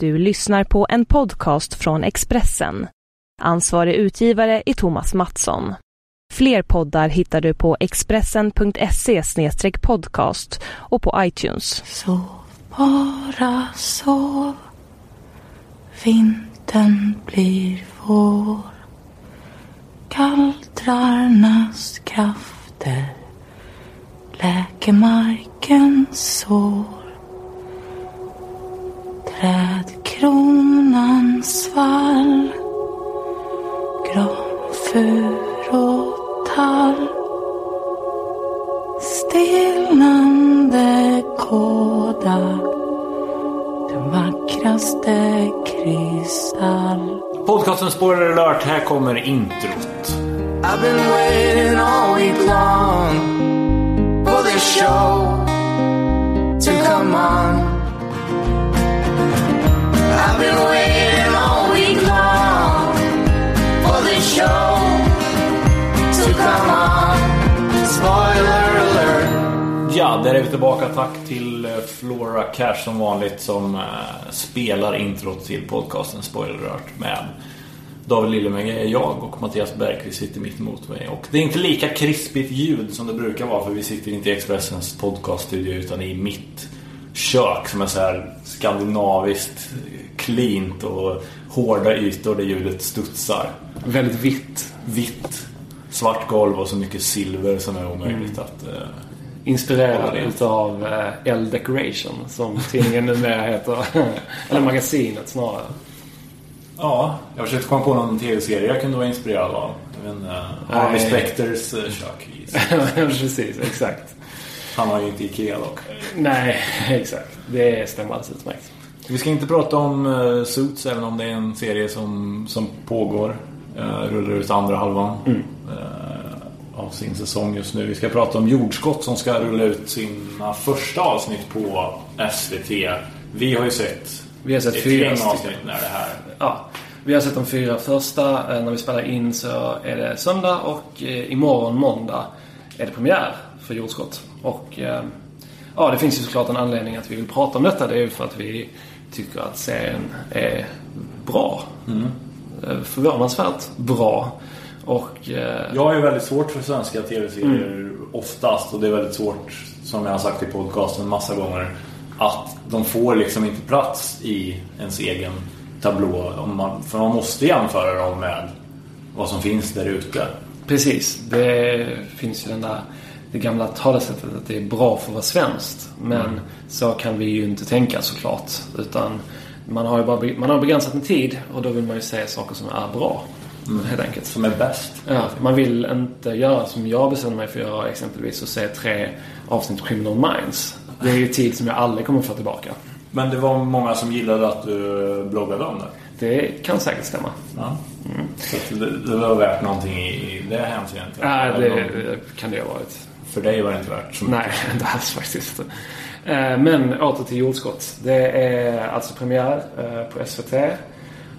Du lyssnar på en podcast från Expressen. Ansvarig utgivare är Thomas Mattsson. Fler poddar hittar du på expressen.se podcast och på iTunes. Sov bara sov. Vintern blir vår. Kalltrarnas krafter läker markens sår. Trädkronan svall. Granfur och tall. Stelnande kåda. Den vackraste kristall. Podcasten Spoiler alert, här kommer introt. I've been waiting all week long for this show to come on. I've been waiting all week long for this show to come on. Spoiler alert. Ja, där är vi tillbaka. Tack till eh, Flora Cash som vanligt som eh, spelar introt till podcasten Spoiler alert med David Liljemäge är jag och Mattias Bergqvist sitter mitt emot mig. Och det är inte lika krispigt ljud som det brukar vara för vi sitter inte i Expressens podcaststudio utan i mitt kök som är så här skandinaviskt cleant och hårda ytor där ljudet studsar. Väldigt vitt. Vitt, svart golv och så mycket silver som är omöjligt att... Eh, Inspirerad utav eh, L Decoration som tidningen numera heter. Eller magasinet snarare. ja, jag försökte komma på någon tv-serie jag kunde vara inspirerad av. Jag vet inte, Harvey. Specters eh, kök. Precis, exakt. Han har ju inte Ikea dock. Nej, exakt. Det stämmer alldeles utmärkt. Vi ska inte prata om uh, Suits även om det är en serie som, som pågår. Uh, rullar ut andra halvan eh, av sin säsong just nu. Vi ska prata om Jordskott som ska rulla ut sina första avsnitt på SVT. Vi har ju sett Vi har sett ett fyra gäng avsnitt när det här. Ja, vi har sett de fyra första. När vi spelar in så är det söndag och imorgon måndag är det premiär för Jordskott. Och eh, ja, det finns ju såklart en anledning att vi vill prata om detta. Det är ju för att vi tycker att serien är bra. Eh, Förvånansvärt bra. Och eh, Jag ju väldigt svårt för svenska tv-serier oftast och det är väldigt svårt, som jag har sagt i podcasten massa gånger, att de får liksom inte plats i ens egen tablå. Man, för man måste jämföra dem med vad som finns där ute. Precis. Det finns ju den där, det gamla talesättet att det är bra för att vara svenskt. Men så kan vi ju inte tänka såklart. Utan man har ju bara man har begränsat med tid och då vill man ju säga saker som är bra. Helt enkelt. Som är bäst. Ja, man vill inte göra som jag bestämde mig för att göra exempelvis och se tre avsnitt Criminal Minds. Det är ju tid som jag aldrig kommer få tillbaka. Men det var många som gillade att du bloggade om det. Det kan säkert stämma. Ja. Så att det, det var värt någonting i, det hänseendet. Ja, om det kan det ha varit. För dig var det inte värt så mycket. Nej, inte alls faktiskt. Eh, Men åter till Jordskott. Det är alltså premiär eh, på SVT.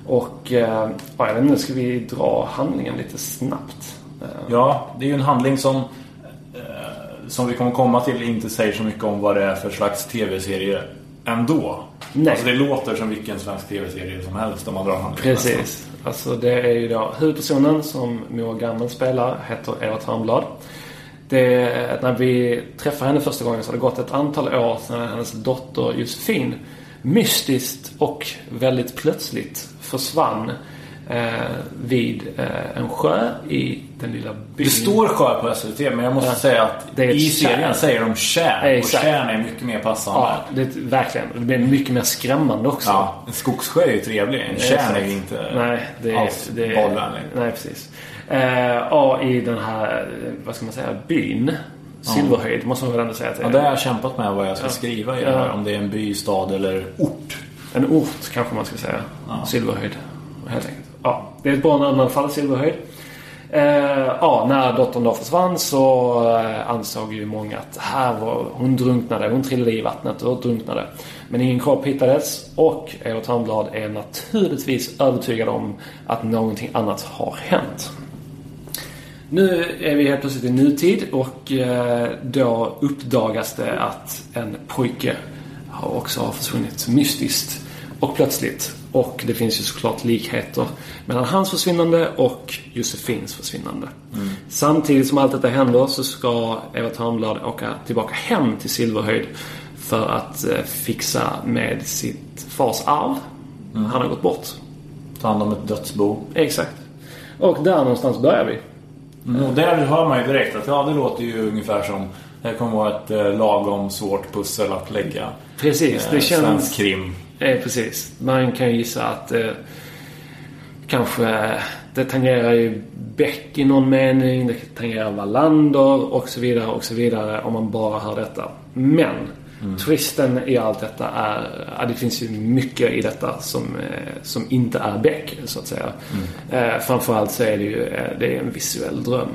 Och eh, ja, jag vet inte, ska vi dra handlingen lite snabbt? Ja, det är ju en handling som som vi kommer komma till inte säger så mycket om vad det är för slags tv-serie ändå. Nej. Alltså det låter som vilken svensk tv-serie som helst om man drar handlingen. Precis. Alltså det är ju då huvudpersonen som Moa Gammel spelar heter Eva Törnblad. Det, när vi träffade henne första gången så har det gått ett antal år sedan hennes dotter Josefin mystiskt och väldigt plötsligt försvann eh, vid eh, en sjö i den lilla byn. Det står sjö på SVT men jag måste Ja. säga att i serien kärn. säger de kärn. Och Exakt. kärn är mycket mer passande. Ja, det, verkligen. Det blir mycket mer skrämmande också. Ja, en skogssjö är ju trevlig. En kärn är ju inte Nej, det är... alls Det är nej, precis. Eh, ja, i den här, vad ska man säga, byn. Silverhöjd måste man väl ändå säga att det Ja, är. det har jag kämpat med vad jag ska skriva i det här. Ja. Om det är en by, stad eller ort. En ort kanske man ska säga. Silverhöjd. Helt enkelt. Ja, det är ett bra namn i alla fall, Silverhöjd. Eh, ja, när dottern då försvann så eh, ansåg ju många att här var, hon drunknade. Hon trillade i vattnet och drunknade. Men ingen kropp hittades och Evert Törnblad är naturligtvis övertygad om att någonting annat har hänt. Nu är vi helt plötsligt i nutid och eh, då uppdagas det att en pojke har också har försvunnit mystiskt och plötsligt. Och det finns ju såklart likheter mellan hans försvinnande och Josefins försvinnande. Samtidigt som allt detta händer så ska Eva Törnblad åka tillbaka hem till Silverhöjd för att eh, fixa med sitt fars arv. Han har gått bort. Ta hand om ett dödsbo. Exakt. Och där någonstans börjar vi. Och där hör man ju direkt att ja, det låter ju ungefär som det här kommer vara ett eh, lagom svårt pussel att lägga. Precis, det Eh, känns... Svensk krim. Eh, precis. Man kan ju gissa att eh, kanske det tangerar ju Beck i någon mening, det tangerar Wallander och så vidare och så vidare om man bara hör detta. Men twisten i allt detta är, ja, det finns ju mycket i detta som, eh, som inte är Beck så att säga. Eh, framförallt så är det ju eh, det är en visuell dröm,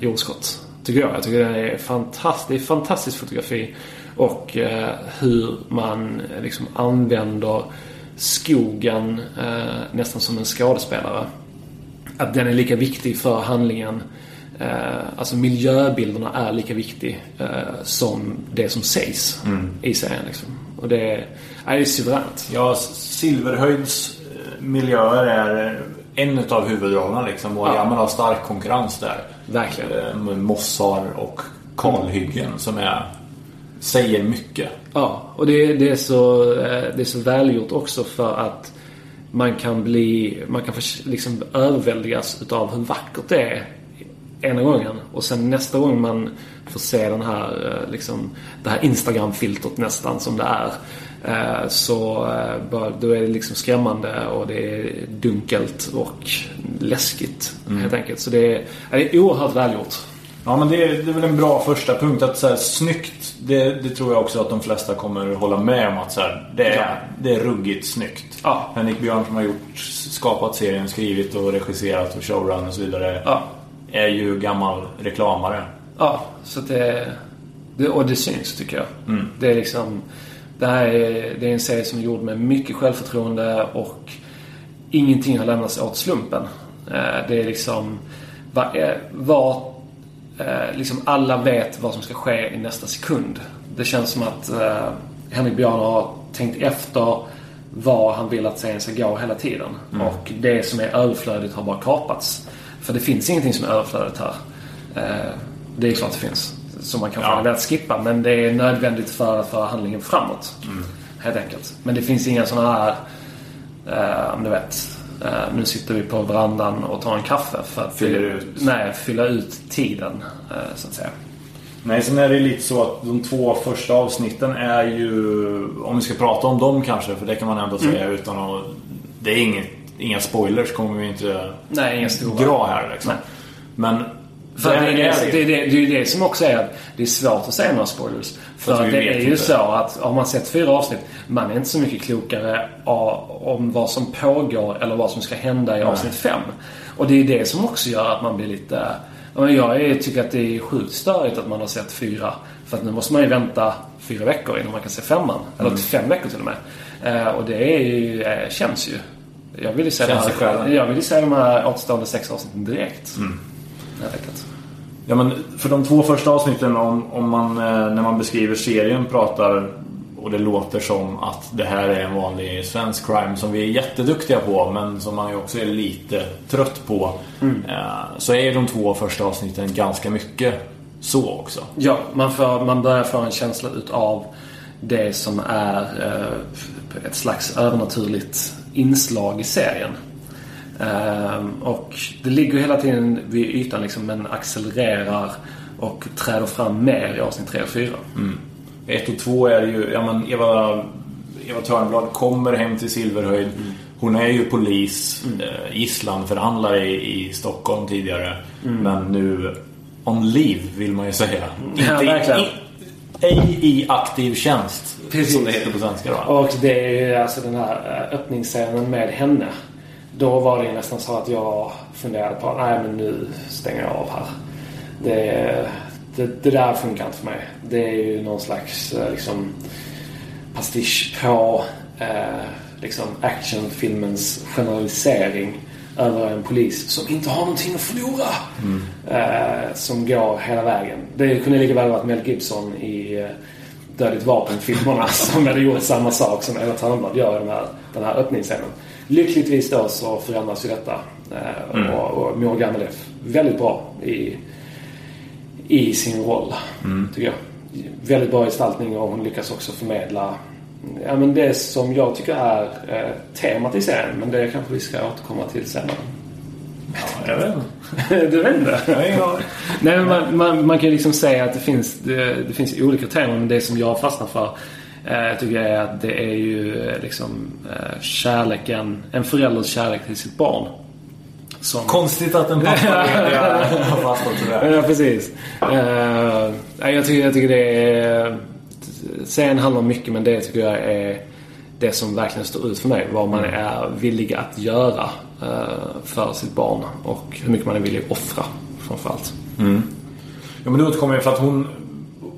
jordskott. Tycker jag. Jag tycker det är fantastiskt, fantastiskt fotografi. Och eh, hur man eh, liksom använder skogen eh, nästan som en skådespelare. Att den är lika viktig för handlingen. Alltså miljöbilderna är lika viktig som det som sägs i serien. Liksom. Och det är, det är suveränt. Ja, Silverhöjds miljöer är en av huvudrollerna liksom. Och Ja. man har stark konkurrens där. Verkligen. Med mossar och kalhyggen som är, säger mycket. Ja, och det, det, är så, eh, det är så välgjort också för att man kan bli, man kan liksom överväldigas utav hur vackert det är ena gången och sen nästa gång man får se den här, eh, liksom, det här Instagram-filtret nästan som det är. eh, Så då är det liksom skrämmande och det är dunkelt och läskigt helt enkelt. Så det är, det är oerhört välgjort. Ja men det är, det är väl en bra första punkt att så här, snyggt det, det tror jag också att de flesta kommer hålla med om att så här, det, är, det är ruggigt snyggt. Ja. Henrik Björn som har gjort, skapat serien, skrivit och regisserat och showrun och så vidare. Ja. Är ju gammal reklamare. Ja, så det, det... Och det syns tycker jag. Det är liksom... Det här är, det är en serie som är gjord med mycket självförtroende och ingenting har lämnats åt slumpen. Eh, Det är liksom... Vad, eh, liksom alla vet vad som ska ske i nästa sekund. Det känns som att eh, Henrik Björn har tänkt efter vad han vill att serien ska gå hela tiden. Och det som är överflödigt har bara kapats. För det finns ingenting som är överflödigt här. Eh, det är klart det finns. Som man kanske Ja. hade velat skippa. Men det är nödvändigt för att föra handlingen framåt. Helt enkelt. Men det finns inga sådana här... Eh, du vet. Eh, nu sitter vi på verandan och tar en kaffe. För att Fyller ut. Nej, fylla ut tiden. Eh, så att säga. Nej, sen är det lite så att de två första avsnitten är ju... Om vi ska prata om dem kanske, för det kan man ändå säga utan att... Det är inget, inga spoilers kommer vi inte Nej, inga stora. dra här liksom. Nej. Men... För det, är det, är det, det är ju det som också är att det är svårt att säga några spoilers. För För att det vet är ju inte. så att har man sett fyra avsnitt, man är inte så mycket klokare om vad som pågår eller vad som ska hända i avsnitt fem. Och det är det som också gör att man blir lite... Jag tycker att det är sjukt störigt att man har sett fyra. För att nu måste man ju vänta fyra veckor innan man kan se femman. Eller Mm. fem veckor till och med. Eh, och det är ju, eh, känns ju. Jag vill ju se, de här, jag vill ju se de här återstående sex avsnitten direkt. Mm. Helt enkelt. Ja, men för de två första avsnitten, om, om man, eh, när man beskriver serien, pratar och det låter som att det här är en vanlig svensk crime som vi är jätteduktiga på men som man ju också är lite trött på. Eh, Så är de två första avsnitten ganska mycket så också. Ja, man, får, man börjar få en känsla utav det som är eh, ett slags övernaturligt inslag i serien. Ehm, och det ligger hela tiden vid ytan liksom, men accelererar och träder fram mer i avsnitt 3 och 4. Ett och två är ju, ja men Eva, Eva Törnblad kommer hem till Silverhöjd. Hon är ju polis, eh, gisslanförhandlare i, i Stockholm tidigare. Men nu on leave vill man ju säga. Ja, verkligen. i, ej i aktiv tjänst. Precis. Som det heter på svenska då. Och det är ju alltså den här eh, öppningsscenen med henne. Då var det nästan så att jag funderade på nej men nu stänger jag av här. Det, det, det där funkar inte för mig. Det är ju någon slags eh, liksom pastisch på eh, liksom actionfilmens generalisering över en polis som inte har någonting att förlora. Eh, som går hela vägen. Det kunde lika väl varit Mel Gibson i eh, Dödligt vapen-filmerna som hade gjort samma sak som Eva Thörnblad gör i den här, den här öppningsscenen. Lyckligtvis då så förändras ju detta. Eh, Och, och Morgan Gamlev väldigt bra i, i sin roll, tycker jag. Väldigt bra gestaltning och hon lyckas också förmedla ja, men det som jag tycker är eh, temat i serien. Men det kanske vi ska återkomma till senare. Jag vet inte. du vet inte? Aning. Nej, men man, man, man kan ju liksom säga att det finns, det, det finns olika teman. Men det som jag fastnar för tycker jag är att det är ju eh, liksom eh, kärleken, en förälders kärlek till sitt barn. Som, Konstigt att en pappa har fastnat det. Ja, precis. Jag, tycker, jag tycker det är... Serien handlar mycket men det tycker jag är det som verkligen står ut för mig. Vad man är villig att göra eh, för sitt barn och hur mycket man är villig att offra framförallt. Ja, men det återkommer ju för att hon,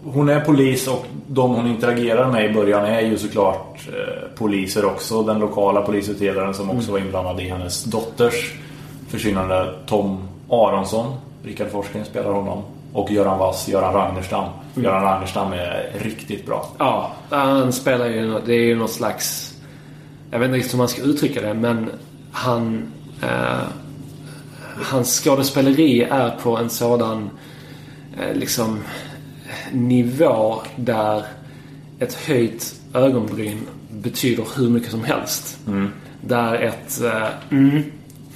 hon är polis och de hon interagerar med i början är ju såklart eh, poliser också. Den lokala polisutredaren som också var inblandad i hennes dotters försvinnande. Tom Aronsson, Rickard Forsgren spelar honom. Och Göran Wass, Göran Ragnerstam. Göran Ragnerstam är riktigt bra. Ja, han spelar ju... Det är ju något slags... Jag vet inte riktigt hur man ska uttrycka det men han... Eh, hans skådespeleri är på en sådan eh, liksom nivå där ett höjt ögonbryn betyder hur mycket som helst. Där ett eh, mm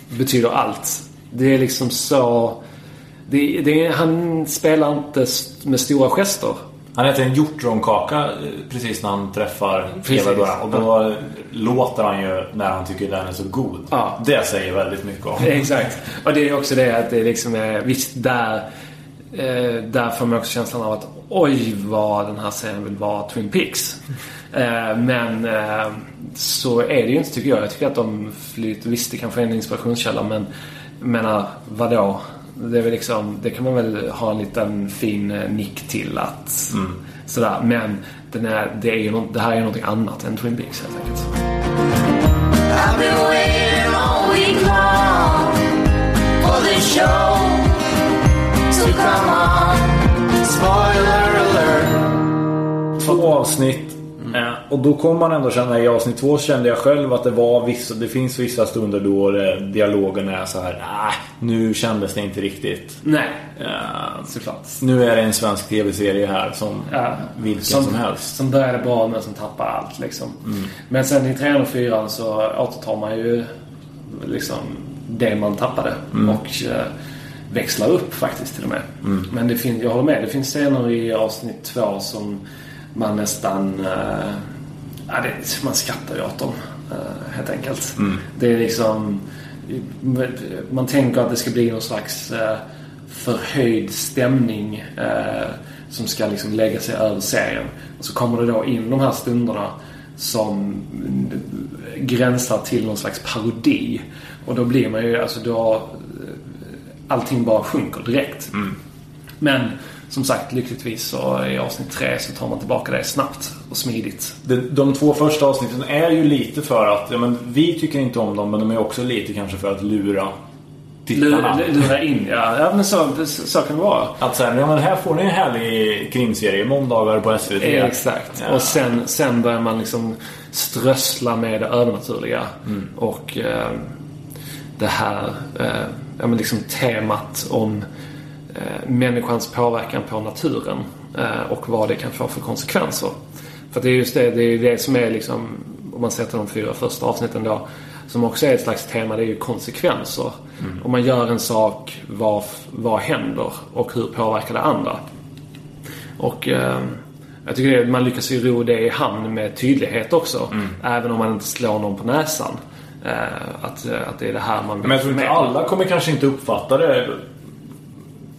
betyder allt. Det är liksom så... Det, det han spelar inte med stora gester. Han äter en hjortronkaka eh, precis när han träffar. Eva början. Och då låter han ju när han tycker den är så god. Ja. Det säger väldigt mycket om. Exakt. Och det är också det att det liksom är... Visst, där... Eh, där får man också känslan av att oj vad den här serien vill vara Twin Peaks. Eh, men eh, så är det ju inte tycker jag. Jag tycker att de flyter... Visst, det kanske är en inspirationskälla men menar, vadå? Det är väl liksom... Det kan man väl ha en liten fin eh, nick till att... Sådär. Men den är, det, är ju nå- det här är ju någonting annat än Twin Peaks helt enkelt. I've been waiting all week long for this show come on. Spoiler alert. Två avsnitt. Eh, Och då kommer man ändå känna i avsnitt två kände jag själv att det var vissa, det finns vissa stunder då dialogen är så här. Nej, nu kändes det inte riktigt. Nej, Eh, såklart. nu är det en svensk tv-serie här som Ja. vilken som, helst. Som började bra men som tappar allt liksom. Men sen i trean och fyran så återtar man ju liksom det man tappade. Och eh, växlar upp faktiskt till och med. Men det finns, jag håller med, det finns scener i avsnitt två som man nästan... Ja, det, man skrattar ju åt dem. Eh, helt enkelt. Det är liksom... Man tänker att det ska bli någon slags eh, förhöjd stämning som ska liksom lägga sig över serien. Och så kommer det då in de här stunderna som gränsar till någon slags parodi. Och då blir man ju, alltså då... Allting bara sjunker direkt. Men som sagt, lyckligtvis så i avsnitt tre så tar man tillbaka det snabbt och smidigt. De, de två första avsnitten är ju lite för att, ja, men vi tycker inte om dem men de är också lite kanske för att lura tittarna. Lura, lura in, ja. ja men så, så kan det vara. Att säga, ja men här får ni en härlig krimserie måndagar på SVT. Exakt. Ja. Och sen, sen börjar man liksom strössla med det övernaturliga. Och eh, det här eh, ja, men liksom temat om eh, människans påverkan på naturen. Eh, och vad det kan få för konsekvenser. För det är just det, det är det som är liksom, om man till de fyra första avsnitten då. Som också är ett slags tema, det är ju konsekvenser. Om man gör en sak, vad, vad händer? Och hur påverkar det andra? Och eh, jag tycker att man lyckas ju ro det i hamn med tydlighet också. Även om man inte slår någon på näsan. Eh, att, eh, att det är det här man vill Men jag tror inte alla kommer kanske inte uppfatta det.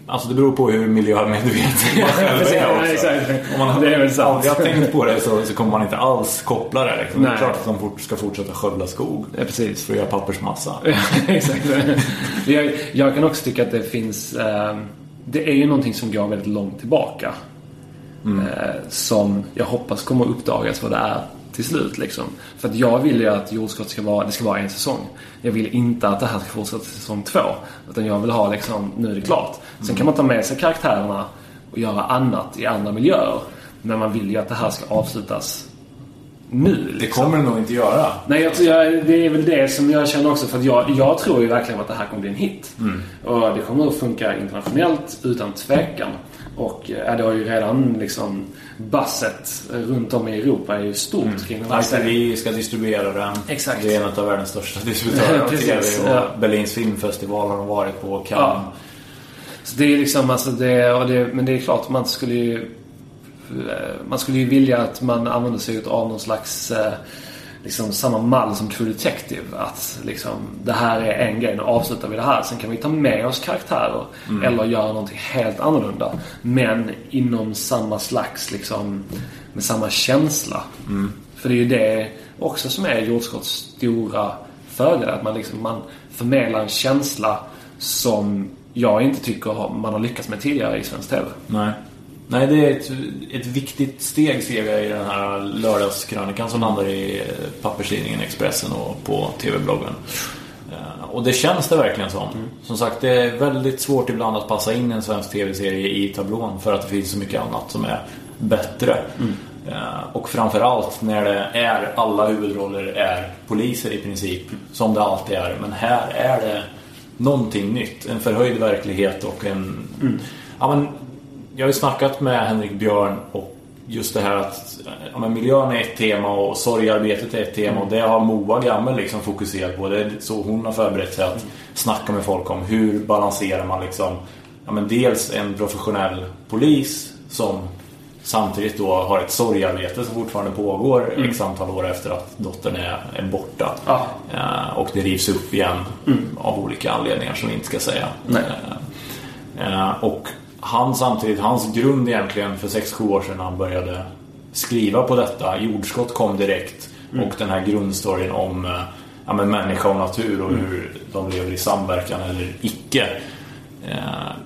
Alltså det beror på hur miljömedveten man själv är också. Om man aldrig har tänkt på det så, så kommer man inte alls koppla det. Liksom. Det är klart att de ska fortsätta skövla skog. Ja, precis. För att göra pappersmassa. Exakt. jag, jag kan också tycka att det finns... Eh, det är ju någonting som går väldigt långt tillbaka. Eh, som jag hoppas kommer uppdagas vad det är till slut. Liksom. För att jag vill ju att jordskott ska vara, det ska vara en säsong. Jag vill inte att det här ska fortsätta till säsong två. Utan jag vill ha liksom, nu är det klart. Sen kan man ta med sig karaktärerna och göra annat i andra miljöer. Men man vill ju att det här ska avslutas nu. Det liksom. kommer det nog inte göra. Nej, jag, jag, det är väl det som jag känner också. För jag, jag tror ju verkligen att det här kommer bli en hit. Och det kommer att funka internationellt utan tvekan. Och eh, det har ju redan liksom basset runt om i Europa är ju stort kring den här serien. ITV ska distribuera den. Exakt. Det är en av världens största distributörer av TV. Och ja. Berlins filmfestival har de varit på. Cannes. Ja. Så det är liksom, alltså det, och det, men det är klart, man skulle ju eh, man skulle ju vilja att man använder sig av någon slags eh, liksom samma mall som True Detective. Att liksom, det här är en grej, nu avslutar vi det här. Sen kan vi ta med oss karaktärer. Eller göra någonting helt annorlunda. Men inom samma slags, liksom, med samma känsla. För det är ju det också som är Jordskotts stora fördel. Att man, liksom, man förmedlar en känsla som jag inte tycker man har lyckats med tidigare i svensk TV. Nej. Nej, det är ett, ett viktigt steg ser jag i den här lördagskrönikan som landar i eh, papperstidningen Expressen och på TV-bloggen. Eh, Och det känns det verkligen som. Som sagt, det är väldigt svårt ibland att passa in en svensk TV-serie i tablån för att det finns så mycket annat som är bättre. Eh, Och framförallt när det är alla huvudroller är poliser i princip, som det alltid är. Men här är det någonting nytt. En förhöjd verklighet och en... Ja, men, jag har ju snackat med Henrik Björn och just det här att ja, men miljön är ett tema och sorgarbetet är ett tema och det har Moa Gammel liksom fokuserat på. Det är så hon har förberett sig att snacka med folk om hur balanserar man liksom ja, men dels en professionell polis som samtidigt då har ett sorgarbete som fortfarande pågår x antal år efter att dottern är, är borta. Ja. Eh, och det rivs upp igen av olika anledningar som vi inte ska säga. Eh, eh, och han samtidigt, hans grund egentligen för 6-7 år sedan när han började skriva på detta. Jordskott kom direkt och den här grundstoryn om eh, ja, men människa och natur och hur de lever i samverkan eller icke. Eh,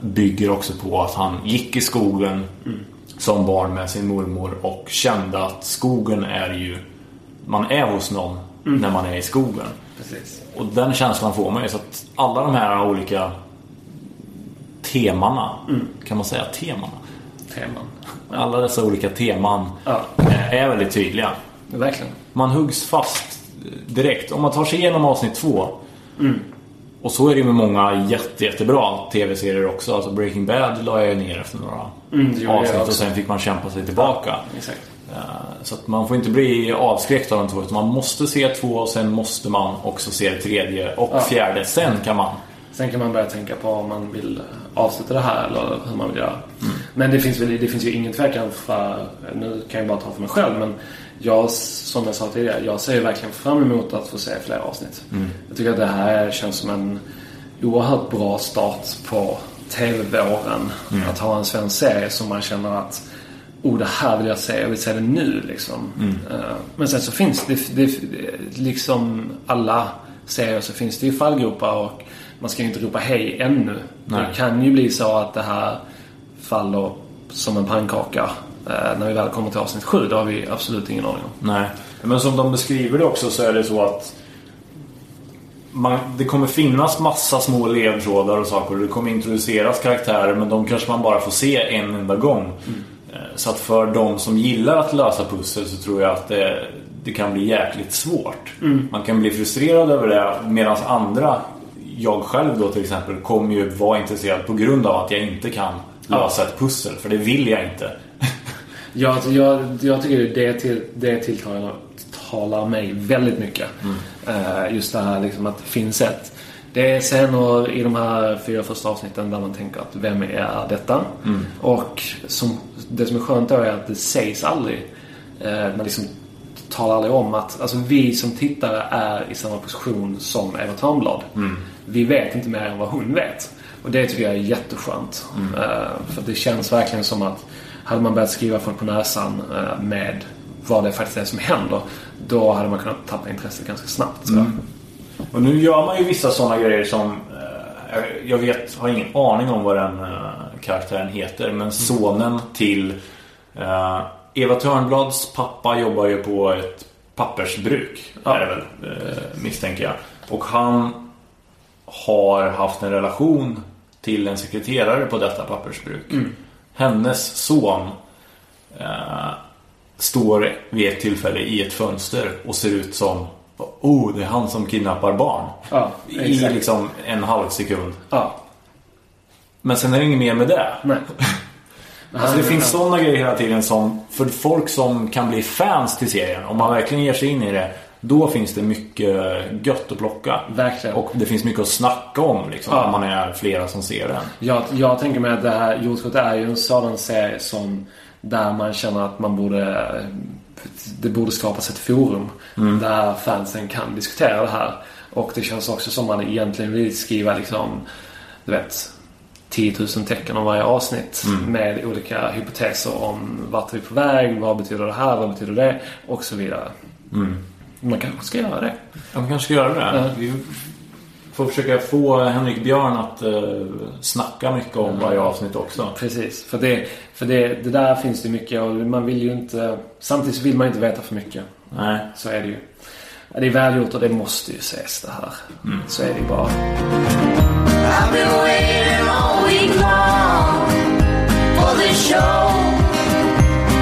bygger också på att han gick i skogen som barn med sin mormor och kände att skogen är ju man är hos någon när man är i skogen. Precis. Och den känslan får man ju. Så att alla de här olika temana, kan man säga temana? Teman. Alla dessa olika teman Ja, eh, är väldigt tydliga. verkligen. Man huggs fast direkt. Om man tar sig igenom avsnitt två och så är det med många jätte, jättebra tv-serier också. Alltså Breaking Bad la jag ner efter några Mm, avsnitt och sen fick man kämpa sig tillbaka. Exakt. Eh, Så att man får inte bli avskräckt av de två. Utan man måste se två och sen måste man också se det tredje och Ja. fjärde. Sen kan man. Sen kan man börja tänka på om man vill avsluta det här eller hur man vill göra. Men det finns, väl, det finns ju ingen tvekan för, nu kan jag bara ta för mig själv, men jag, som jag sa tidigare, jag ser verkligen fram emot att få se fler avsnitt. Jag tycker att det här känns som en oerhört bra start på TV-våren. Att ha en svensk serie som man känner att Oh, det här vill jag se. Jag vill se det nu liksom. Eh, Men sen så finns det, det, liksom alla serier så finns det ju fallgropar och man ska ju inte ropa hej ännu. Nej. Det kan ju bli så att det här faller som en pannkaka eh, när vi väl kommer till avsnitt sju. Det har vi absolut ingen aning om. Nej. Men som de beskriver det också så är det så att man, det kommer finnas massa små ledtrådar och saker. Det kommer introduceras karaktärer men de kanske man bara får se en enda gång. Eh, Så att för de som gillar att lösa pussel så tror jag att det, det kan bli jäkligt svårt. Man kan bli frustrerad över det medan andra, jag själv då till exempel, kommer ju vara intresserad på grund av att jag inte kan lösa ett pussel. För det vill jag inte. Jag, jag, jag tycker det, till, det tilltalar talar mig väldigt mycket. Eh, just det här liksom att det finns ett... Det är scener i de här fyra första avsnitten där man tänker att vem är detta? Och som, det som är skönt då är att det sägs aldrig. Eh, man liksom talar aldrig om att alltså vi som tittare är i samma position som Eva Törnblad. Vi vet inte mer än vad hon vet. Och det tycker jag är jätteskönt. Eh, för det känns verkligen som att hade man börjat skriva folk på näsan eh, med vad det faktiskt är som händer. Då hade man kunnat tappa intresset ganska snabbt. jag. Och nu gör man ju vissa sådana grejer som eh, jag- vet, har ingen aning om vad den karaktären heter Men sonen till Eva Törnblads pappa jobbar ju på ett pappersbruk Ja. är det väl, misstänker jag Och han har haft en relation till en sekreterare på detta pappersbruk Hennes son eh, står vid ett tillfälle i ett fönster och ser ut som Oh, det är han som kidnappar barn. Ja, I liksom en halv sekund. Ja. Men sen är det inget mer med det. Nej. Alltså det finns sådana grejer hela tiden som för folk som kan bli fans till serien. Om man verkligen ger sig in i det. Då finns det mycket gött att plocka. Verkligen. Och det finns mycket att snacka om liksom, Ja. om man är flera som ser den. Jag, jag tänker mig att det här Jordskott är ju en sådan serie som där man känner att man borde det borde skapas ett forum där fansen kan diskutera det här. Och det känns också som man egentligen vill skriva liksom, du vet 10 000 tecken om varje avsnitt med olika hypoteser om vart är vi på väg, vad betyder det här, vad betyder det och så vidare. Man kanske ska göra det. De kanske ska göra det. Ja. Vi får försöka få Henrik Björn att uh, snacka mycket om varje avsnitt också. Precis, för, det, för det, det där finns det mycket och man vill ju inte... Samtidigt vill man inte veta för mycket. Nej. Så är det ju. Ja, Det är välgjort och det måste ju ses det här. Så är det ju bara. I've been waiting all week long for this show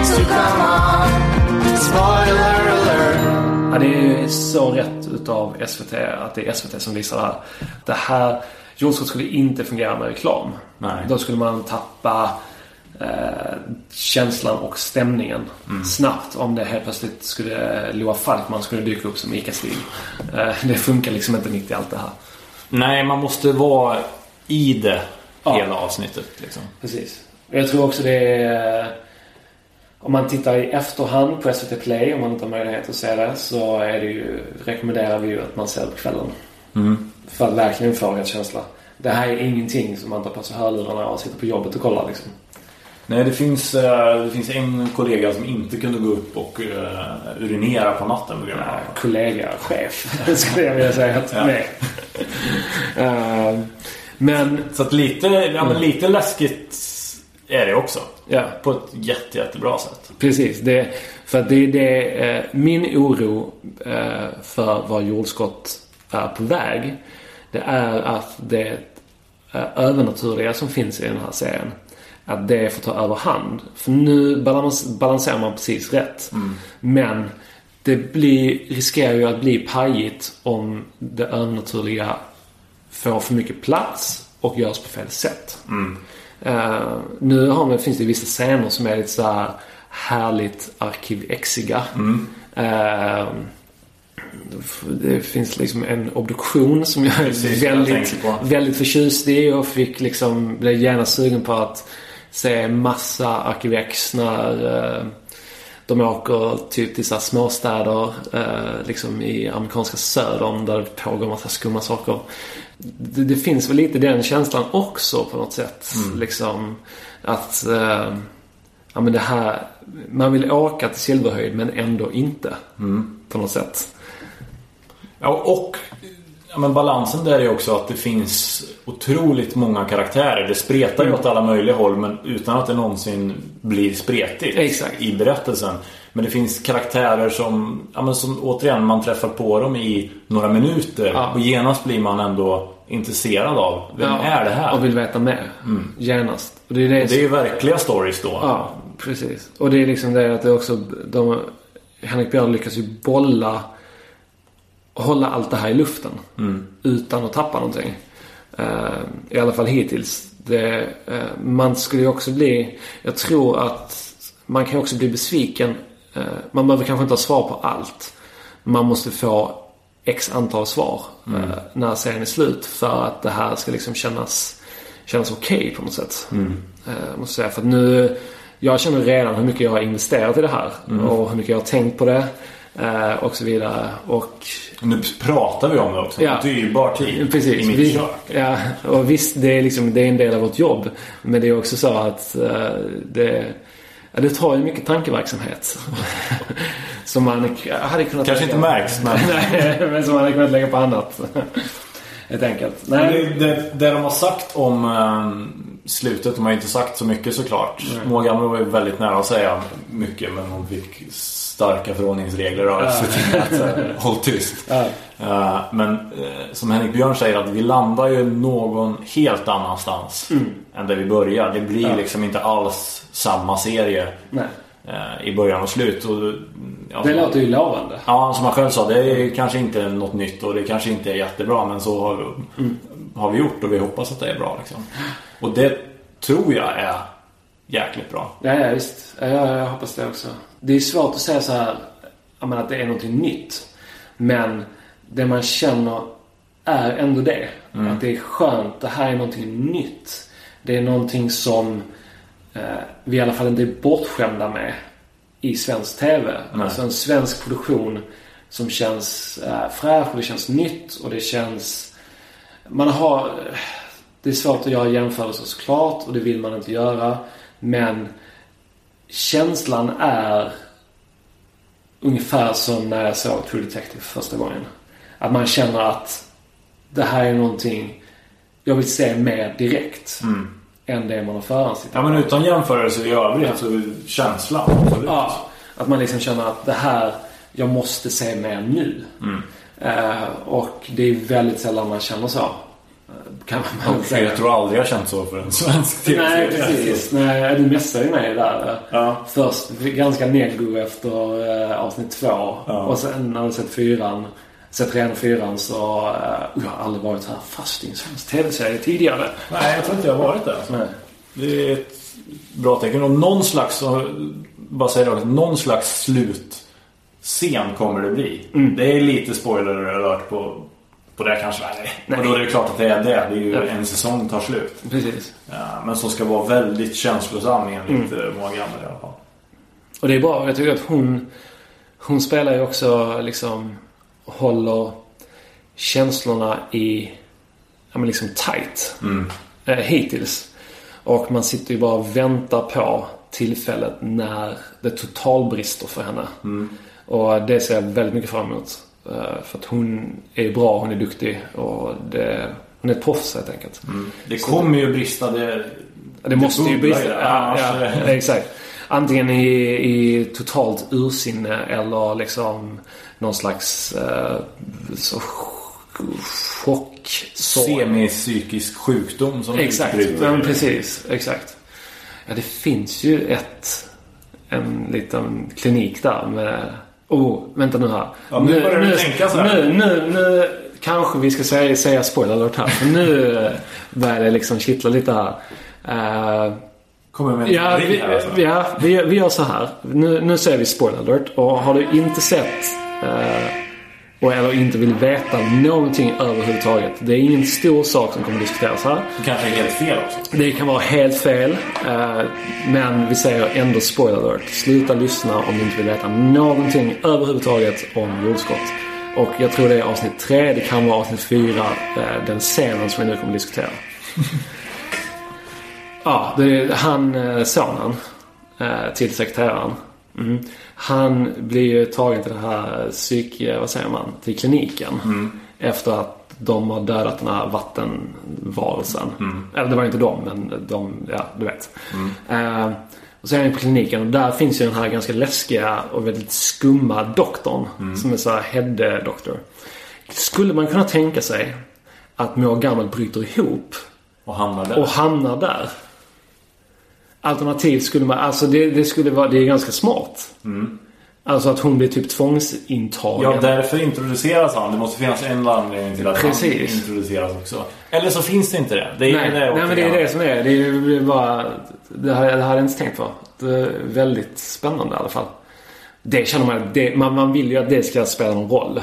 to come on. Spoiler. Ja, det är ju så rätt utav SVT att det är SVT som visar det här. Det här... Jordskott skulle inte fungera med reklam. Nej. Då skulle man tappa eh, känslan och stämningen snabbt om det helt plötsligt skulle Loa Falkman skulle dyka upp som ICA-Stig. Eh, det funkar liksom inte mitt i allt det här. Nej, man måste vara i det Ja. hela avsnittet. Liksom. Precis. Jag tror också det är... Om man tittar i efterhand på SVT Play, om man inte har möjlighet att se det, så är det ju, rekommenderar vi ju att man ser det på kvällen. För att verkligen få rätt känsla. Det här är ingenting som man tar på sig hörlurarna och sitter på jobbet och kollar liksom. Nej, det finns, eh, det finns en kollega som inte kunde gå upp och uh, urinera på natten på grund av Äh, kollega, chef, skulle jag vilja säga att Ja. nej. Eh, men, Så att lite, ja, men lite läskigt är det också. ja. På ett jätte, jättebra sätt. Precis. Det, för det, det, eh, min oro eh, för var jordskott är på väg. Det är att det eh, övernaturliga som finns i den här serien. Att det får ta överhand. För nu balans, balanserar man precis rätt. Men det blir, riskerar ju att bli pajigt om det övernaturliga får för mycket plats och görs på fel sätt. Eh, nu har man, finns det vissa scener som är lite så här härligt arkivexiga. Eh, det finns liksom en obduktion som jag är Precis, jag väldigt, väldigt förtjust i och fick liksom, blev gärna sugen på att se massa arkivex när eh, de åker typ till så här småstäder liksom i amerikanska södern där det pågår massa skumma saker. Det, det finns väl lite den känslan också på något sätt. Liksom att eh, ja, men det här, man vill åka till Silverhöjd men ändå inte. På något sätt. Ja, och ja, men balansen där är också att det finns otroligt många karaktärer. Det spretar ju åt alla möjliga håll men utan att det någonsin blir spretigt Exakt. i berättelsen. Men det finns karaktärer som, ja, men som återigen man träffar på dem i några minuter Ja. och genast blir man ändå intresserad av vem är det här? Och vill veta mer. Genast. Och det är det, Det är ju verkliga stories då. Ja, precis. Och det är liksom det att det också... De, Henrik Björn lyckas ju bolla hålla allt det här i luften. Utan att tappa någonting. Eh, I alla fall hittills. Det, eh, man skulle ju också bli... Jag tror att man kan också bli besviken. Eh, man behöver kanske inte ha svar på allt. Man måste få x antal svar eh, när serien är slut. För att det här ska liksom kännas, kännas okej på något sätt. Eh, måste säga. För att nu... Jag känner redan hur mycket jag har investerat i det här. Och hur mycket jag har tänkt på det. Och så vidare. Och Nu pratar vi om det också. Ja. Dyrbar tid Precis. i mitt Vi, kök. ja, och visst, det är, liksom, det är en del av vårt jobb. Men det är också så att det, ja, det tar ju mycket tankeverksamhet. som man hade kunnat... Kanske inte märks men Nej, men som man hade kunnat lägga på annat. Helt enkelt. Nej. Det, det, det de har sagt om eh, slutet, de har ju inte sagt så mycket såklart. Mågamla var ju väldigt nära att säga mycket men hon fick starka förordningsregler av SVT att eh, håll tyst. Ja. Eh, men eh, som Henrik Björn säger att vi landar ju någon helt annanstans än där vi börjar. Det blir Ja. liksom inte alls samma serie. Eh, i början och slut. Och, ja, Det låter ju lovande. Ja, som han själv sa, det är kanske inte något nytt och det kanske inte är jättebra men så har, har vi gjort och vi hoppas att det är bra. Liksom. Och det tror jag är jäkligt bra. Ja, ja visst. Ja, jag, hoppas det också. Det är svårt att säga så här, jag menar, att det är någonting nytt. Men det man känner är ändå det. Att det är skönt. Det här är någonting nytt. Det är någonting som eh, vi i alla fall inte är bortskämda med i svensk TV. Alltså en svensk produktion som känns eh, fräsch och det känns nytt och det känns... Man har... Det är svårt att göra jämförelser såklart och det vill man inte göra. Men känslan är ungefär som när jag såg True Detective första gången. Att man känner att det här är någonting jag vill se mer direkt. Än det man har förhandstittat Ja, men utan jämförelse i övrigt så är känslan. Absolut. Ja, att man liksom känner att det här, jag måste se mer nu. Eh, och det är väldigt sällan man känner så. Kan man Och säga. jag tror aldrig jag känt så för en svensk tv Nej, precis. Nej, du messade ju mig där. Ja. Först ganska neggo efter eh, avsnitt två. Ja. Och sen när du sett fyran, sett och fyran så... Eh, jag har aldrig varit så här fast i en svensk tv-serie tidigare. Nej, jag tror inte jag har varit där. Alltså. Nej. Det är ett bra tecken. Och någon slags, bara säger det, någon slags slutscen kommer det bli. Det är lite spoiler alert på, på det kanske. Nej. Nej. Och då är det klart att det är det. Det är ju Ja. en säsong tar slut. Precis. Ja, men som ska vara väldigt känslosam enligt mm. många gamla i alla fall. Och det är bra. Jag tycker att hon, hon spelar ju också liksom, håller känslorna i, ja men liksom tight. Eh, hittills. Och man sitter ju bara och väntar på tillfället när det totalbrister för henne. Och det ser jag väldigt mycket fram emot. Eh, för att hon är bra, hon är duktig och det, hon är ett proffs helt enkelt. Det kommer ju brista. Det, Det måste ju brista. Ja, ja, exakt. Antingen i, i totalt ursinne eller liksom någon slags eh, så chock. Semipsykisk sjukdom som Exakt. men precis. Exakt. Ja, det finns ju ett... En liten klinik där med... Oh, vänta nu här. Ja, nu börjar du tänka så här. Nu, nu, nu kanske vi ska säga, säga spoiler alert här. För nu eh, börjar det liksom kittla lite här. Eh, Kommer med Ja, vi, här, alltså. ja vi, vi gör så här. Nu, nu säger vi spoiler alert. Och har du inte sett eh, och eller inte vill veta någonting överhuvudtaget. Det är ingen stor sak som kommer diskuteras här. Det kanske är helt fel också. Det kan vara helt fel. eh, men vi säger ändå spoiler alert. Sluta lyssna om du inte vill veta någonting överhuvudtaget om jordskott. Och jag tror det är avsnitt tre, det kan vara avsnitt fyra. eh, den scenen som vi nu kommer diskutera. Ja, det är han, eh, sonen till sekreteraren. Mm. Han blir ju tagen till det här psyk... Vad säger man? Till kliniken. Efter att de har dödat den här vattenvarelsen. Eller det var inte de, men de, ja du vet. Eh, och så är han på kliniken och där finns ju den här ganska läskiga och väldigt skumma doktorn. Som är så här head doktor. Skulle man kunna tänka sig att Moa Gammal bryter ihop Och hamnar där. och hamnar där. Alternativt skulle man, alltså det, det skulle vara, det är ganska smart. Alltså att hon blir typ tvångsintagen. Ja, därför introduceras han. Det måste finnas en anledning till att Precis. han introduceras också. Eller så finns det inte det. Det är Nej, det nej men det är det som är. Det är ju bara... Det hade jag inte tänkt på. Det är väldigt spännande i alla fall. Det känner man, det, man, man vill ju att det ska spela någon roll.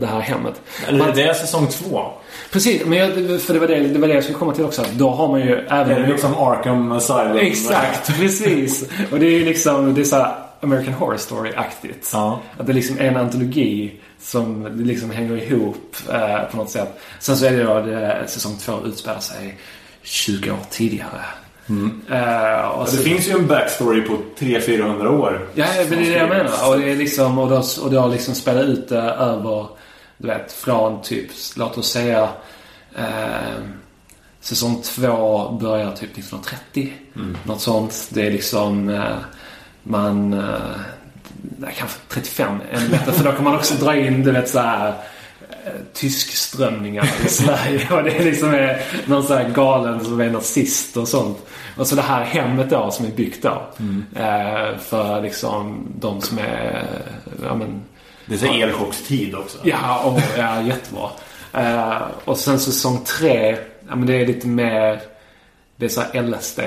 Det här hemmet. Eller Man, det är säsong två. precis, men jag, för det var det, det var det jag skulle komma till också. Då har man ju även... Det är liksom Arkham Asylum. Exakt, precis. Och det är ju liksom, det är så här American Horror Story-aktigt. Ja. Att det liksom är en antologi som liksom hänger ihop eh, på något sätt. Sen så är det då det, säsong två utspelar sig 20 år tidigare. Eh, och Det så, finns ju en backstory på 300-400 år. Ja, men det är det jag menar. Och det är liksom, och då, och då liksom spela ut det över, du vet, från typ, låt oss säga eh, säsong två börjar typ 1930. Något sånt. Det är liksom, eh, man, nej, kanske 35 ännu bättre. För då kan man också dra in, du vet så här tyskströmningar i Sverige. Och det är liksom är någon sån här galen som är nazist och sånt. Och så det här hemmet då som är byggt då. Eh, för liksom de som är, ja men, Det är så elchockstid också. Ja, och, ja jättebra. Eh, och sen säsong tre, ja men det är lite mer, det är så här LSD.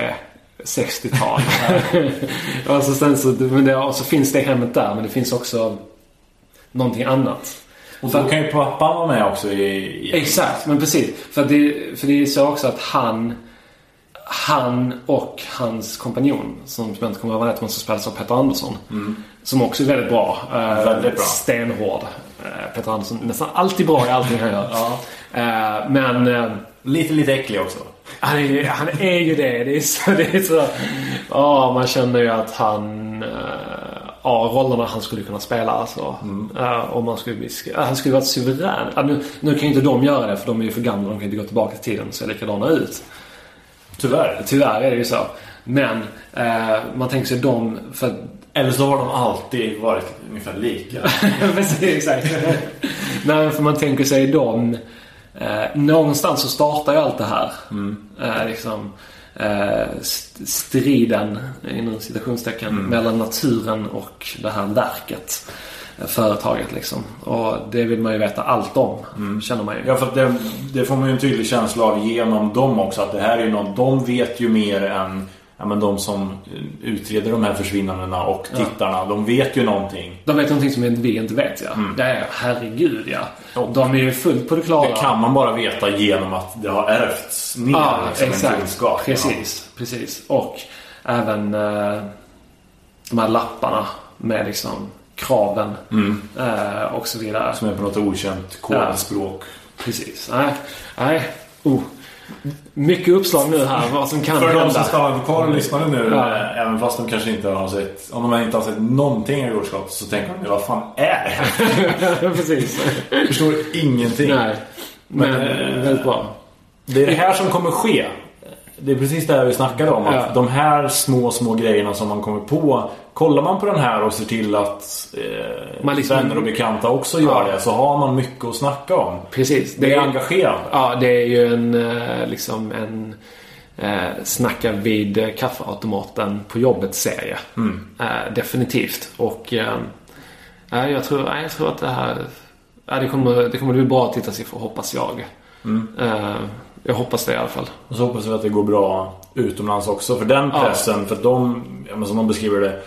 60-tal. och, så sen så, men det, och så finns det hemmet där, men det finns också någonting annat. Och då kan ju pappan vara med också i... i Exakt, men precis. För det, för det är så också att han han och hans kompanjon, som jag inte kommer ihåg vad han som spelas av Peter Andersson. Som också är väldigt bra. Eh, Väldigt bra. Stenhård. Eh, Peter Andersson, nästan alltid bra i allting han gör. Eh, men eh, Lite, lite äcklig också. han, är, han är ju det. Det är så... Det är så ja, man känner ju att han... eh, Ja, rollerna han skulle kunna spela alltså. Eh, om man skulle bli... sk- Han skulle varit suverän. Ja, nu, nu kan ju inte de göra det för de är ju för gamla. De kan inte gå tillbaka till tiden och se likadana ut. Tyvärr. Tyvärr är det ju så. Men eh, man tänker sig de... För Eller så har de alltid varit ungefär lika. Precis, exakt. Nej, för man tänker sig dem... Någonstans så startar ju allt det här. Eh, liksom, eh, st- striden, inom citationstecken, mellan naturen och det här verket. eh, Företaget liksom. Och det vill man ju veta allt om, känner man ju. Ja, för det, det får man ju en tydlig känsla av genom dem också. Att det här är ju någon, de vet ju mer än ja, men de som utreder de här försvinnandena och tittarna. De vet ju någonting. De vet någonting som vi inte vet ja. Det är herregud ja. De är ju fullt på det klara. Det kan man bara veta genom att det har ärvts ner Ja, liksom, en exakt. kunskap. Precis, precis. Och även eh, de här lapparna med liksom kraven eh, och så vidare. Ja, som är på något okänt kodspråk. Precis. Nej, nej. Oh. Mycket uppslag nu här vad som kan För de som hända. stannar kvar och lyssnar nu, Ja. eh, även fast de kanske inte har sett, om de inte har sett någonting av jordskap så tänker de, vad fan är det precis. Förstår ingenting. Nej. Men, Men, eh, väldigt bra. Det är det här som kommer ske. Det är precis det här vi snackade om. Att Ja. de här små, små grejerna som man kommer på. Kollar man på den här och ser till att eh, Man liksom- vänner och bekanta också gör Ja. det. Så har man mycket att snacka om. Precis. Det är engagerande. Ja, det är ju en eh, liksom en eh, snacka vid eh, kaffeautomaten på jobbet-serie. Eh, definitivt. Och eh, ja, jag, tror, ja, jag tror att det här det, kommer, det kommer bli bra tittarsiffror hoppas jag. Eh, jag hoppas det i alla fall. Och så hoppas vi att det går bra utomlands också. För den Ja. pressen, för att de, ja, som de beskriver det.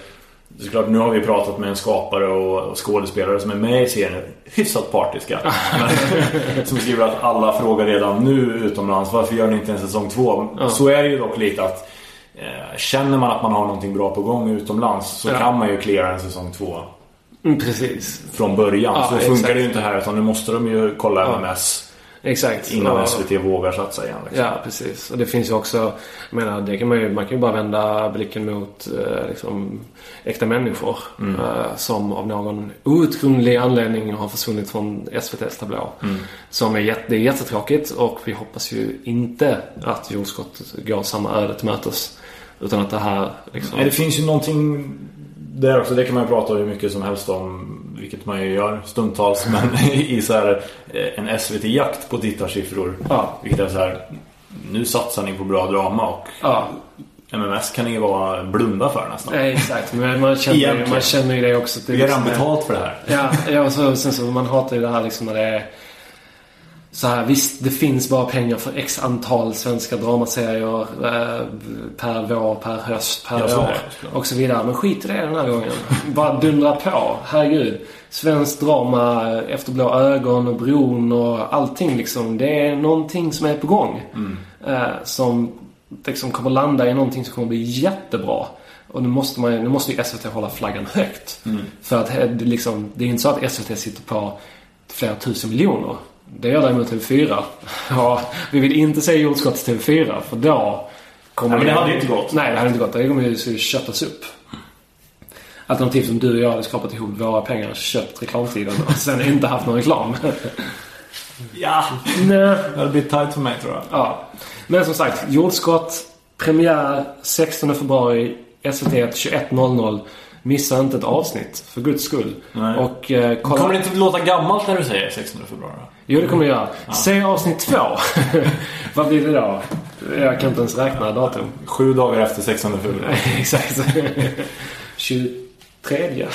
Det är klart, nu har vi pratat med en skapare och, skådespelare som är med i serien. Hyfsat partiska. Men, som skriver att alla frågar redan nu utomlands. Varför gör ni inte en säsong två? Så är det ju dock lite att eh, Känner man att man har någonting bra på gång utomlands så Ja. kan man ju klara en säsong två Mm, precis. från början. Ja, så funkar exakt. det ju inte här utan nu måste de ju kolla Ja. MMS Exakt. innan Ja. SVT vågar satsa igen. Liksom. Ja, precis. Och det finns ju också, jag menar, det kan man, ju, man kan ju bara vända blicken mot eh, liksom, äkta människor. Eh, som av någon outgrundlig anledning har försvunnit från SVTs tablå. Som är, jätte, det är jättetråkigt och vi hoppas ju inte att jordskottet går samma öde till mötes. Utan att det här liksom... Nej, det finns ju någonting där också. Det kan man ju prata hur mycket som helst om. Vilket man ju gör stundtals. Men i så här eh, en SVT-jakt på tittarsiffror. Ja. Vilket är så här. Nu satsar ni på bra drama och Ja, MMS kan ni ju vara blunda för nästan. nej, exakt. Men man känner, Egentligen. man känner ju det också. Vi har liksom redan är- betalt för det här. Ja, ja och så, sen så man hatar ju det här liksom när det är så här, visst, det finns bara pengar för x antal svenska dramaserier eh, per vår, per höst, per Ja, år och så vidare. Men skit i det den här gången. Bara dundra på. Herregud. Svenskt drama, Efter blå ögon och Bron och allting liksom. Det är någonting som är på gång. Eh, som liksom kommer landa i någonting som kommer bli jättebra. Och nu måste, man, nu måste ju SVT hålla flaggan högt. För att eh, liksom, det är inte så att SVT sitter på flera tusen miljoner. Det gör däremot TV4. Ja, vi vill inte se jordskott till TV4 för då kommer Nej, men det hade inte gått. Nej, det hade inte gått. Det kommer ju köttas upp. Alternativt som du och jag hade skapat ihop våra pengar, köpt reklamtiden och sen inte haft någon reklam. Ja, Nej. det hade blivit tight för mig tror jag. Ja. Men som sagt, jordskott. Premiär 16 februari. SVT 21.00. Missa inte ett avsnitt, för guds skull. Nej. Och eh, kolla... Kommer det inte låta gammalt när du säger 16 februari? Jo, det kommer jag göra. Se avsnitt två. Vad blir det då? Jag kan inte ens räkna datum. Sju dagar efter 16 februari. Exakt. 23.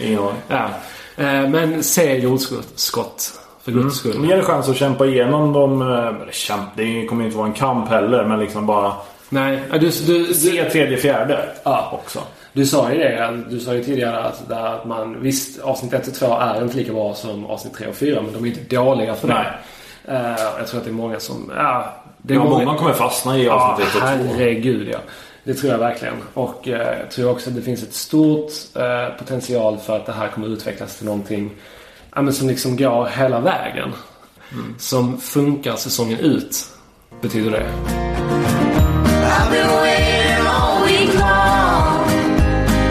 Ingen aning. Ja. Eh, Men se jordskott, för guds skull. Mer Mm. chans att kämpa igenom dem. eh, Eller kämpa, det kommer inte vara en kamp heller. Men liksom bara Nej, ja, du, du, du, se tredje, fjärde. Ja. Också. Du sa ju det. Du sa ju tidigare att, att man... Visst, avsnitt 1 och 2 är inte lika bra som avsnitt 3 och 4. Men de är inte dåliga för det. Nej. Eh, jag tror att det är många som... Ja, det är Ja, många kommer fastna i avsnitt 1 och 2. herregud ja. Det tror jag verkligen. Och eh, jag tror också att det finns ett stort eh, potential för att det här kommer utvecklas till någonting men som liksom går hela vägen. Mm. Som funkar säsongen ut. Betyder det.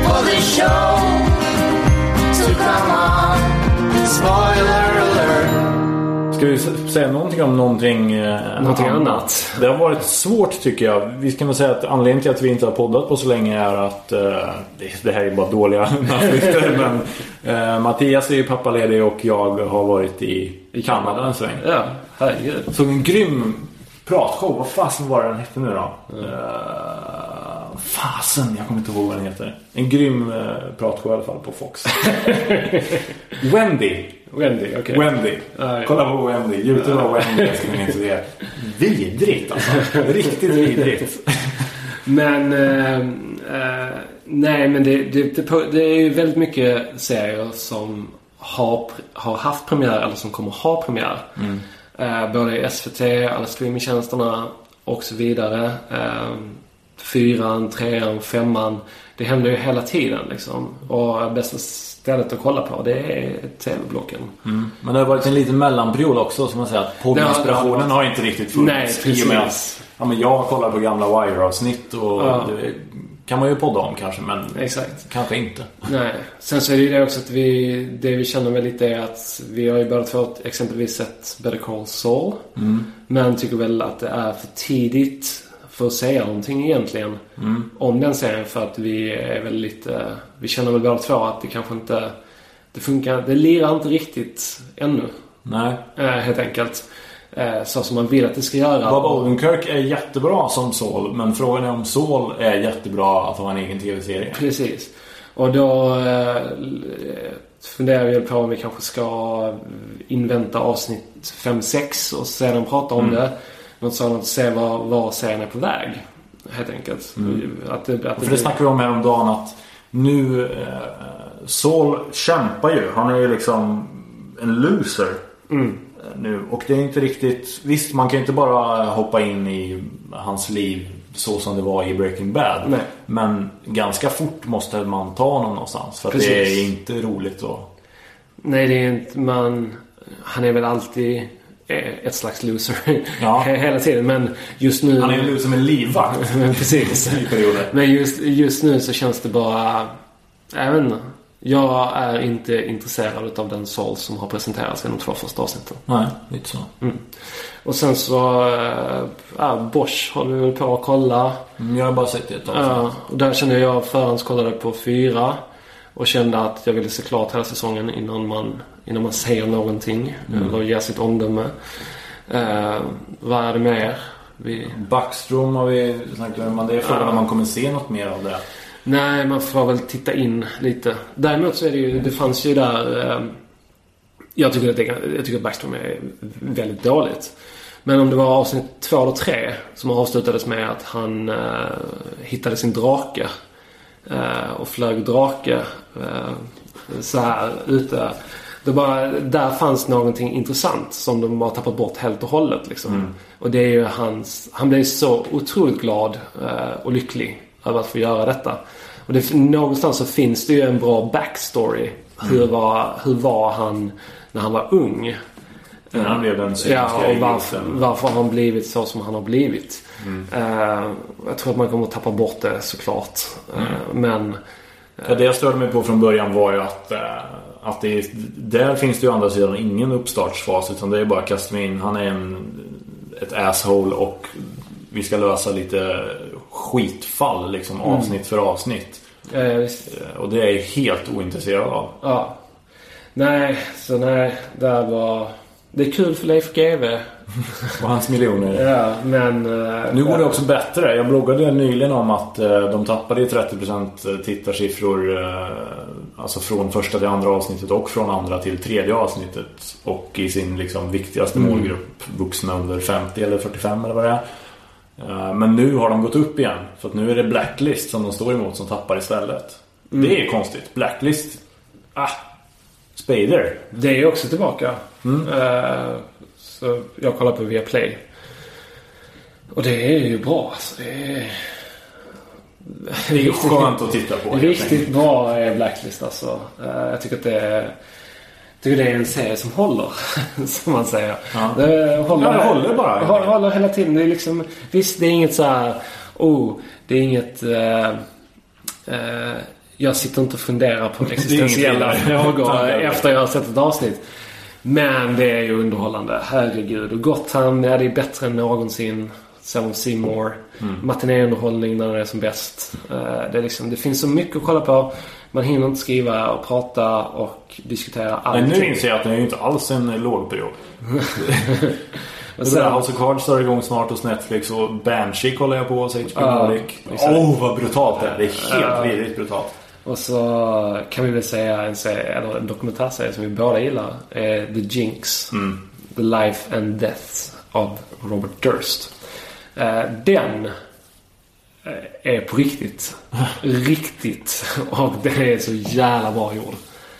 For this show to come on. Spoiler alert. Ska vi säga någonting om någonting, eh, Någonting annat? Det har varit svårt tycker jag. Vi kan väl säga att anledningen till att vi inte har poddat på så länge är att eh, det, här är bara dåliga undanflykter. men eh, Mattias är ju pappaledig och jag har varit i, i Kanada en sväng. Ja, herregud. Såg en grym pratshow. Vad fasen var den hette nu då? Eh, fasen, jag kommer inte ihåg vad den heter. En grym uh, pratshow i alla fall på Fox. Wendy. Wendy, okej. Wendy. Ja, ja. Kolla på Wendy. Youtube av Wendy ska ni inte. Vidrigt alltså. Riktigt vidrigt. Men... Eh, eh, nej, men det, det, det, det är ju väldigt mycket serier som har, har haft premiär eller som kommer ha premiär. Eh, både i SVT, alla streamingtjänsterna och så vidare. Fyran, trean, femman. Det händer ju hela tiden liksom. Och bästa stället att kolla på det är TV-blocken. Men det har varit en liten mellanperiod också. Som man säger att poddinspirationen har- inte riktigt funnits. Nej, I och med precis. att ja, men jag kollar på gamla Wire-avsnitt och Ja. det kan man ju podda om kanske. Men Exakt. kanske inte. Nej. Sen så är det ju det också att vi, det vi känner väl lite är att vi har ju båda två exempelvis sett Better Call Saul. Men tycker väl att det är för tidigt för att säga någonting egentligen om den serien för att vi är väl lite, vi känner väl båda två att det kanske inte, det funkar, det lirar inte riktigt ännu. Nej. Eh, helt enkelt. Eh, så som man vill att det ska göra. Bob Odenkirk är jättebra som Saul. Men frågan är om Saul är jättebra att ha en egen tv-serie. Precis. Och då eh, funderar vi på om vi kanske ska invänta avsnitt 5-6 och sedan prata om det. Något sådant. Se var, var serien är på väg. Helt enkelt. Att det, att det För det blir- snackade vi om häromdagen att nu... Eh, Saul kämpar ju. Han är ju liksom en loser. Mm. eh, Nu. Och det är inte riktigt... Visst, man kan ju inte bara hoppa in i hans liv så som det var i Breaking Bad. Nej. Men ganska fort måste man ta honom någonstans. För att det är inte roligt att... Nej, det är inte... Man, han är väl alltid ett slags loser. Ja. Hela tiden. Men just nu... Han är en loser med livvakt Men precis. Men just, just nu så känns det bara... Jag vet inte. Jag är inte intresserad av den Saul som har presenterats i de två första avsnitten. Nej, lite så. Och sen så... Äh, Bosch håller vi väl på att kolla. Mm, Jag har bara sett det ett tag. Ja, och där kände jag förhandskollade på fyra. Och kände att jag ville se klart hela säsongen innan man, innan man säger någonting. Eller ger sitt omdöme. Uh, vad är det mer? Vi, Backstrom har vi snackat om. Det är frågan om man kommer se något mer av det. Nej, man får väl titta in lite. Däremot så är det ju, det fanns ju där... Eh, jag, tycker att det, jag tycker att Backstrom är väldigt dåligt. Men om det var avsnitt två eller tre som avslutades med att han eh, hittade sin drake. Eh, och flög drake eh, så här ute. Det bara, där fanns någonting intressant som de har tappat bort helt och hållet. Liksom. Och det är ju hans... Han blev så otroligt glad eh, och lycklig över att få göra detta. Och det, någonstans så finns det ju en bra backstory. Hur, var, hur var han när han var ung? När han blev den Ja, och varför, varför har han blivit så som han har blivit? Eh, jag tror att man kommer att tappa bort det såklart. Eh, men Ja, det jag störde mig på från början var ju att, eh, att det, där finns det ju å andra sidan ingen uppstartsfas. Utan det är bara att kasta mig in. Han är en, ett asshole och vi ska lösa lite skitfall liksom avsnitt för avsnitt. Eh, visst. Eh, Och det är jag helt ointresserad av. Ja. Nej, så nej. Det var... Det är kul för Leif GW. Och hans miljoner. Ja, men... eh, Nu går det också bättre. Jag bloggade nyligen om att eh, de tappade ju 30% tittarsiffror Alltså från första till andra avsnittet och från andra till tredje avsnittet. Och i sin liksom viktigaste målgrupp vuxna under 50 eller 45 eller vad det är. Eh, Men nu har de gått upp igen. För att nu är det Blacklist som de står emot som tappar istället. Det är konstigt. Blacklist. Ah. Spader. Det är också tillbaka. Eh, så jag kollar på Viaplay. Och det är ju bra alltså. Det är... Det är skönt att titta på. Riktigt bra är Blacklist alltså. Eh, Jag tycker att det är... Tycker det är en serie som håller, som man säger. Ja. Det håller, Ja, det håller bara, Håller, håller hela tiden. Det är liksom, visst, det är inget så här... Oh, det är inget... eh, eh, jag sitter inte och funderar på existentiella frågor efter jag har sett ett avsnitt. Men det är ju underhållande. Herregud. Och Gotham, ja det är bättre än någonsin. Seven Seymour. Mm. Matinéunderhållning när det är som bäst. Eh, Det, är liksom, det finns så mycket att kolla på. Man hinner inte skriva och prata och diskutera Men allting. nu inser jag att det är ju inte alls en lågperiod. Och Det sen- där House of Cards drar igång snart hos Netflix och Banshee kollar jag på hos HBO Nordic. Åh, vad brutalt det är. Det är helt Ja. vidrigt brutalt. Och så kan vi väl säga en, serie, eller en dokumentärserie som vi båda gillar. Är The Jinx. The Life and Death av Robert Durst. Eh, Den eh, är på riktigt. riktigt. Och den är så jävla bra gjord.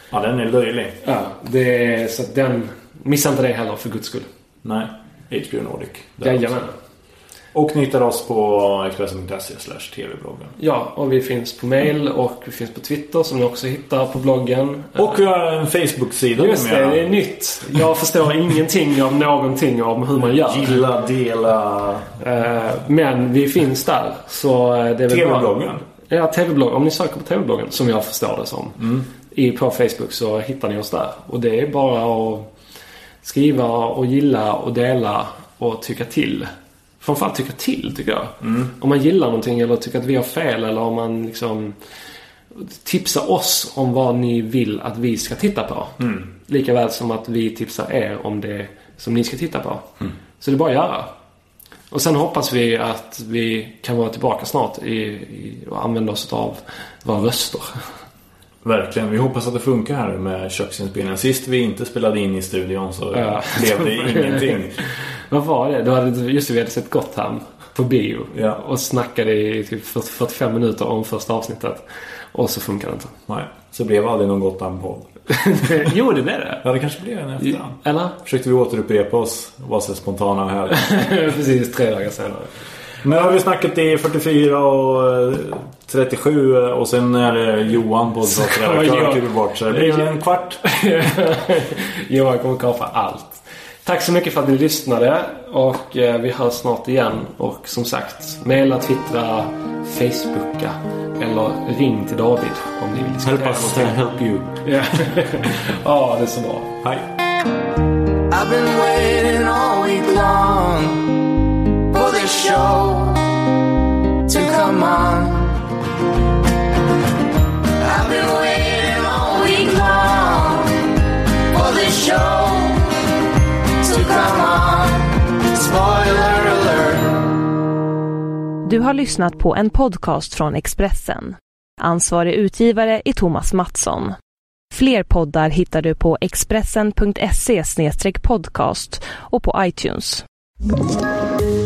Ja, den är löjlig. Ja, det är, så att den... Missa inte det heller för guds skull. Nej, HBO Nordic. Jajamän. också. Och ni hittar oss på Expressen.se tv-bloggen. Ja, och vi finns på mail och vi finns på Twitter som ni också hittar på bloggen. Och vi har en Facebook-sida Just det, det är nytt. Jag förstår ingenting av någonting om hur man gör. Gilla, dela... Eh, Men vi finns där. Så eh, det är TV-bloggen. Ja, TV-blogg. Om ni söker på TV-bloggen, som jag förstår det som. I, på Facebook så hittar ni oss där. Och det är bara att skriva och gilla och dela och tycka till. Framförallt tycka till, tycker jag. Om man gillar någonting eller tycker att vi har fel eller om man liksom tipsa oss om vad ni vill att vi ska titta på. Lika väl som att vi tipsar er om det som ni ska titta på. Så det är bara att göra. Och sen hoppas vi att vi kan vara tillbaka snart i, i, och använda oss av våra röster. Verkligen. Vi hoppas att det funkar här med köksinspelningen. Sist vi inte spelade in i studion så Ja. blev det ingenting. Vad var det? Då hade, just det, vi hade sett Gotham på bio. Ja. Och snackade i typ 40 45 minuter om första avsnittet. Och så funkar det inte. Nej, så blev aldrig någon Gotland-podd. jo, det blev det. Ja, det kanske blev en efterhand. Eller? Försökte vi återupprepa oss. Var så spontana och härliga. Precis, tre dagar senare. Nu har vi snackat i 44 och eh, 37 och sen är det Johan på klipper bort så det blir en kvart. Johan kommer kapa allt. Tack så mycket för att ni lyssnade och eh, vi hörs snart igen. Och som sagt, mejla, twittra, facebooka eller ring till David om ni vill diskutera. Help us to help you. Ja, ja det är så bra. Hej show to come on. I've been waiting all week long for this show to come on. Spoiler alert. Du har lyssnat på en podcast från Expressen. Ansvarig utgivare är Thomas Mattsson. Fler poddar hittar du på expressen.se podcast och på iTunes.